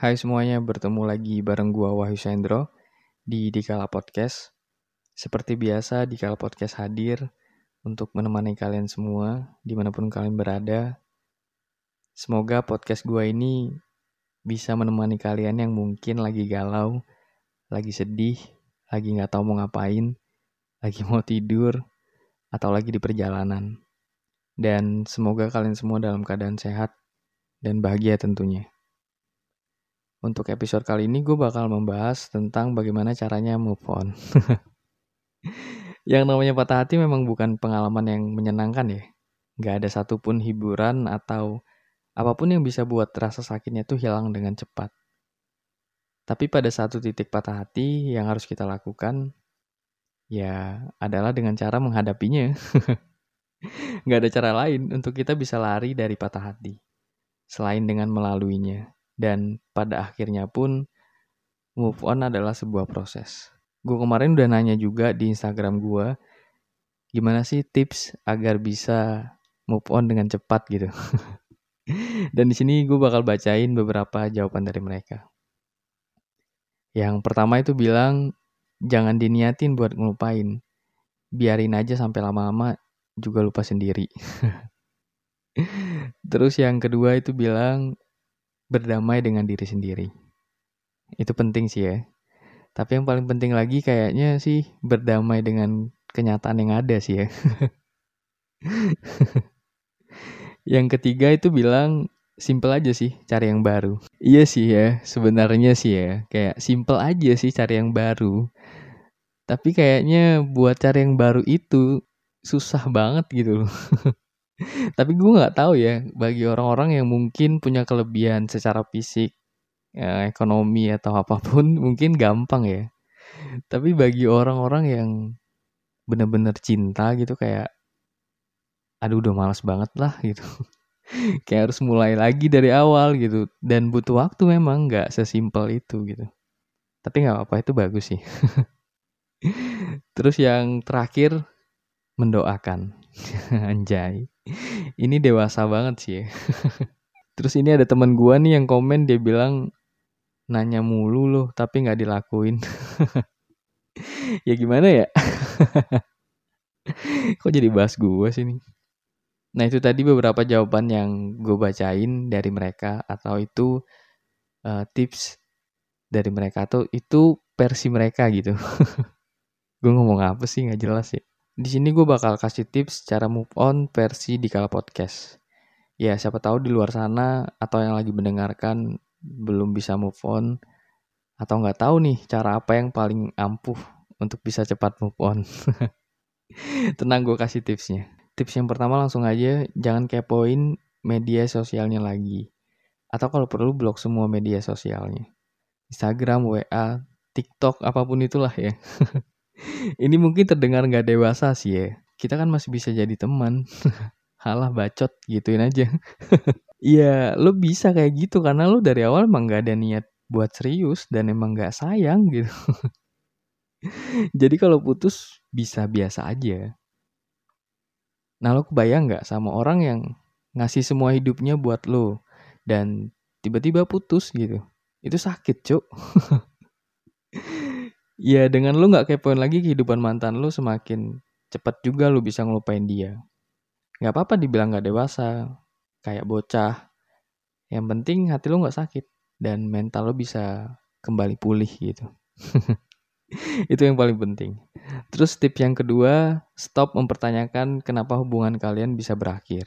Hai semuanya, bertemu lagi bareng gua Wahyu Sendro di Dikala Podcast. Seperti biasa, Dikala Podcast hadir untuk menemani kalian semua di mana pun kalian berada. Semoga podcast gua ini bisa menemani kalian yang mungkin lagi galau, lagi sedih, lagi nggak tahu mau ngapain, lagi mau tidur, atau lagi di perjalanan. Dan semoga kalian semua dalam keadaan sehat dan bahagia tentunya. Untuk episode kali ini gue bakal membahas tentang bagaimana caranya move on. yang namanya patah hati memang bukan pengalaman yang menyenangkan ya. Gak ada satupun hiburan atau apa pun yang bisa buat rasa sakitnya tuh hilang dengan cepat. Tapi pada satu titik patah hati yang harus kita lakukan ya adalah dengan cara menghadapinya. Gak ada cara lain untuk kita bisa lari dari patah hati. Selain dengan melaluinya dan pada akhirnya pun move on adalah sebuah proses. Gue kemarin udah nanya juga di Instagram gue, gimana sih tips agar bisa move on dengan cepat gitu. Dan di sini gue bakal bacain beberapa jawaban dari mereka. Yang pertama itu bilang, jangan diniatin buat ngelupain. Biarin aja sampai lama-lama juga lupa sendiri. Terus yang kedua itu bilang, berdamai dengan diri sendiri. Itu penting sih ya. Tapi yang paling penting lagi kayaknya sih berdamai dengan kenyataan yang ada sih ya. yang ketiga itu bilang simple aja sih cari yang baru. Iya sih ya, sebenarnya sih ya, kayak simple aja sih cari yang baru. Tapi kayaknya buat cari yang baru itu susah banget gitu loh. Tapi gue nggak tahu ya bagi orang-orang yang mungkin punya kelebihan secara fisik, ya, ekonomi atau apa pun mungkin gampang ya. Tapi bagi orang-orang yang benar-benar cinta gitu kayak, aduh udah males banget lah gitu. kayak harus mulai lagi dari awal gitu dan butuh waktu memang nggak sesimpel itu gitu. Tapi nggak apa-apa itu bagus sih. Terus yang terakhir mendoakan. Anjay. Ini dewasa banget sih ya. Terus ini ada teman gua nih yang komen dia bilang nanya mulu loh tapi nggak dilakuin. ya gimana ya? Kok jadi bahas gua sih nih? Nah itu tadi beberapa jawaban yang gue bacain dari mereka atau itu uh, tips dari mereka atau itu versi mereka gitu. gue ngomong apa sih nggak jelas ya. Di sini gue bakal kasih tips cara move on versi di kala podcast. Ya, siapa tahu di luar sana atau yang lagi mendengarkan belum bisa move on atau nggak tahu nih cara apa yang paling ampuh untuk bisa cepat move on. Tenang gue kasih tipsnya. Tips yang pertama langsung aja jangan kepoin media sosialnya lagi. Atau kalau perlu blok semua media sosialnya. Instagram, WA, TikTok, apa pun itulah ya. Ini mungkin terdengar nggak dewasa sih ya. Kita kan masih bisa jadi teman. Halah bacot gituin aja. Iya, lo bisa kayak gitu karena lo dari awal emang nggak ada niat buat serius dan emang nggak sayang gitu. Jadi kalau putus bisa biasa aja. Nah lo kebayang nggak sama orang yang ngasih semua hidupnya buat lo dan tiba-tiba putus gitu. Itu sakit cuk. Ya dengan lu nggak kepoin lagi kehidupan mantan lu semakin cepat juga lu bisa ngelupain dia. Gak apa-apa dibilang gak dewasa, kayak bocah. Yang penting hati lu gak sakit dan mental lu bisa kembali pulih gitu. Itu yang paling penting. Terus tips yang kedua, stop mempertanyakan kenapa hubungan kalian bisa berakhir.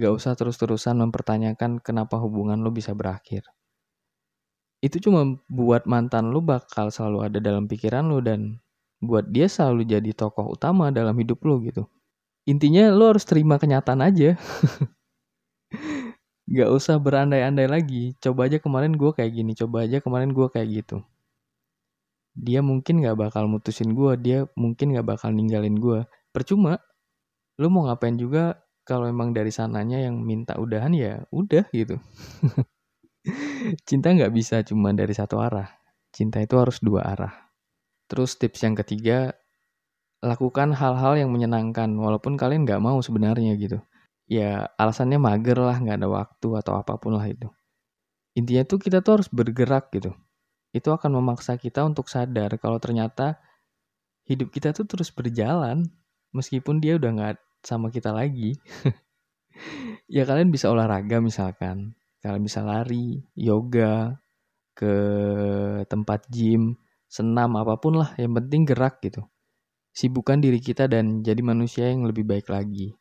Gak usah terus-terusan mempertanyakan kenapa hubungan lo bisa berakhir itu cuma buat mantan lu bakal selalu ada dalam pikiran lu dan buat dia selalu jadi tokoh utama dalam hidup lu gitu. Intinya lu harus terima kenyataan aja. Gak usah berandai-andai lagi. Coba aja kemarin gue kayak gini, coba aja kemarin gue kayak gitu. Dia mungkin gak bakal mutusin gue, dia mungkin gak bakal ninggalin gue. Percuma, lu mau ngapain juga kalau emang dari sananya yang minta udahan ya udah gitu. Cinta nggak bisa cuma dari satu arah. Cinta itu harus dua arah. Terus tips yang ketiga, lakukan hal-hal yang menyenangkan walaupun kalian nggak mau sebenarnya gitu. Ya alasannya mager lah, nggak ada waktu atau apa pun lah itu. Intinya tuh kita tuh harus bergerak gitu. Itu akan memaksa kita untuk sadar kalau ternyata hidup kita tuh terus berjalan meskipun dia udah nggak sama kita lagi. ya kalian bisa olahraga misalkan, kalian bisa lari, yoga, ke tempat gym, senam apa pun lah, yang penting gerak gitu. Sibukkan diri kita dan jadi manusia yang lebih baik lagi.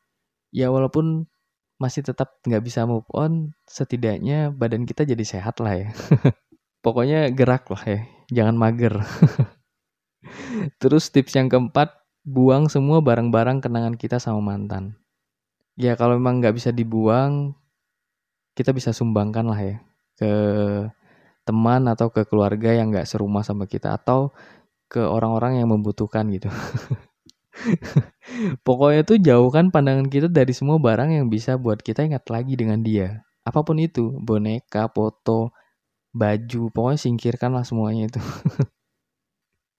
Ya walaupun masih tetap nggak bisa move on, setidaknya badan kita jadi sehat lah ya. Pokoknya gerak lah ya, jangan mager. Terus tips yang keempat, buang semua barang-barang kenangan kita sama mantan. Ya kalau memang nggak bisa dibuang, kita bisa sumbangkan lah ya ke teman atau ke keluarga yang nggak serumah sama kita atau ke orang-orang yang membutuhkan gitu. Pokoknya tuh jauhkan pandangan kita dari semua barang yang bisa buat kita ingat lagi dengan dia. Apa pun itu, boneka, foto, baju, pokoknya singkirkanlah semuanya itu.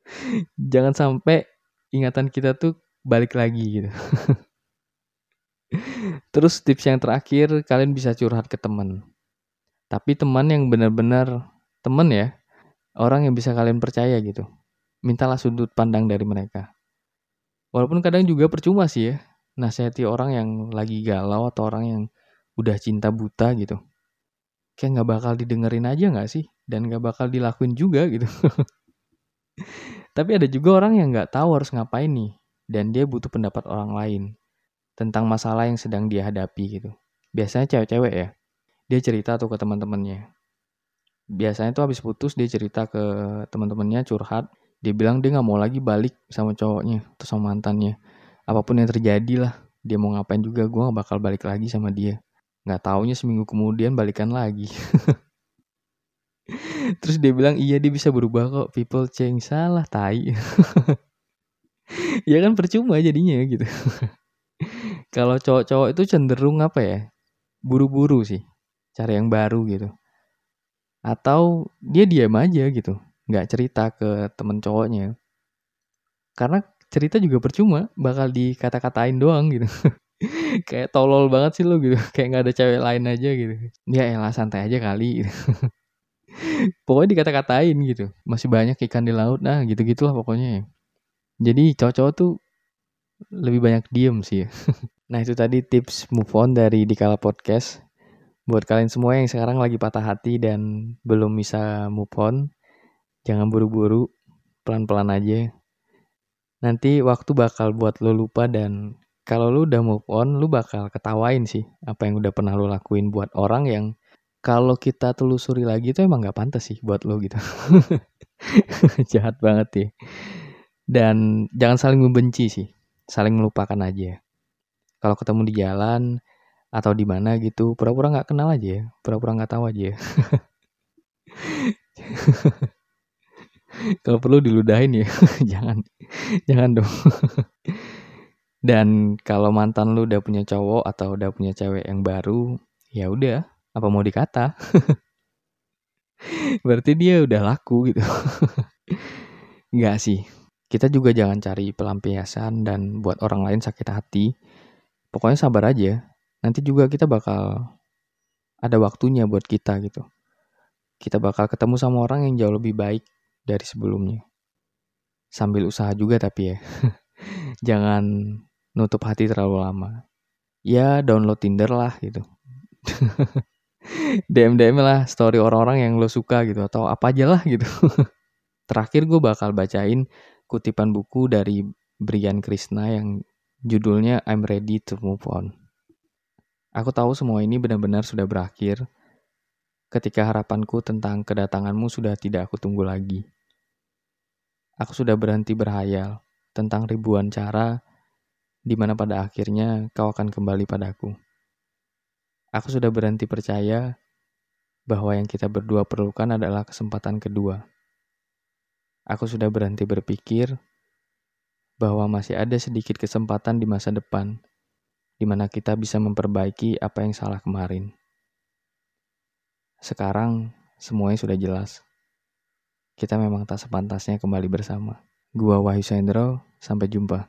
Jangan sampai ingatan kita tuh balik lagi gitu. Terus tips yang terakhir, kalian bisa curhat ke teman. Tapi teman yang benar-benar teman ya, orang yang bisa kalian percaya gitu. Mintalah sudut pandang dari mereka. Walaupun kadang juga percuma sih ya, nasihati orang yang lagi galau atau orang yang udah cinta buta gitu. Kayak nggak bakal didengerin aja nggak sih? Dan nggak bakal dilakuin juga gitu. Tapi ada juga orang yang nggak tahu harus ngapain nih. Dan dia butuh pendapat orang lain. Tentang masalah yang sedang dia hadapi gitu. Biasanya cewek-cewek ya. Dia cerita tuh ke teman-temannya. Biasanya tuh habis putus dia cerita ke teman-temannya curhat dia bilang dia nggak mau lagi balik sama cowoknya atau sama mantannya apa pun yang terjadi lah dia mau ngapain juga gue gak bakal balik lagi sama dia nggak taunya seminggu kemudian balikan lagi terus dia bilang iya dia bisa berubah kok people change salah tai ya kan percuma jadinya gitu kalau cowok-cowok itu cenderung apa ya? Buru-buru sih cari yang baru gitu. Atau dia diam aja gitu nggak cerita ke temen cowoknya. Karena cerita juga percuma bakal dikata-katain doang gitu. Kayak tolol banget sih lo gitu kayak nggak ada cewek lain aja gitu. Ya elah santai aja kali gitu. pokoknya dikata-katain gitu masih banyak ikan di laut nah gitu gitulah pokoknya jadi cowok-cowok tuh lebih banyak diem sih nah itu tadi tips move on dari Dikala Podcast buat kalian semua yang sekarang lagi patah hati dan belum bisa move on Jangan buru-buru, pelan-pelan aja. Nanti waktu bakal buat lo lupa dan kalau lo udah move on, lo bakal ketawain sih apa yang udah pernah lo lakuin buat orang yang kalau kita telusuri lagi itu emang gak pantas sih buat lo gitu. Jahat banget ya. Dan jangan saling membenci sih, saling melupakan aja. Kalau ketemu di jalan atau di mana gitu, pura-pura nggak kenal aja ya, pura-pura nggak tahu aja. Ya. Kalau perlu diludahin ya. jangan. Jangan dong. Dan kalau mantan lu udah punya cowok atau udah punya cewek yang baru, ya udah, apa mau dikata? Berarti dia udah laku gitu. Enggak sih. Kita juga jangan cari pelampiasan dan buat orang lain sakit hati. Pokoknya sabar aja. Nanti juga kita bakal ada waktunya buat kita gitu. Kita bakal ketemu sama orang yang jauh lebih baik dari sebelumnya. Sambil usaha juga tapi ya. Jangan nutup hati terlalu lama. Ya download Tinder lah gitu. DM DM lah story orang-orang yang lo suka gitu atau apa aja lah gitu. Terakhir gue bakal bacain kutipan buku dari Brian Krishna yang judulnya I'm Ready to Move On. Aku tahu semua ini benar-benar sudah berakhir ketika harapanku tentang kedatanganmu sudah tidak aku tunggu lagi. Aku sudah berhenti berhayal tentang ribuan cara di mana pada akhirnya kau akan kembali padaku. Aku sudah berhenti percaya bahwa yang kita berdua perlukan adalah kesempatan kedua. Aku sudah berhenti berpikir bahwa masih ada sedikit kesempatan di masa depan di mana kita bisa memperbaiki apa yang salah kemarin. Sekarang semuanya sudah jelas kita memang tak sepantasnya kembali bersama. Gua Wahyu Sendro, sampai jumpa.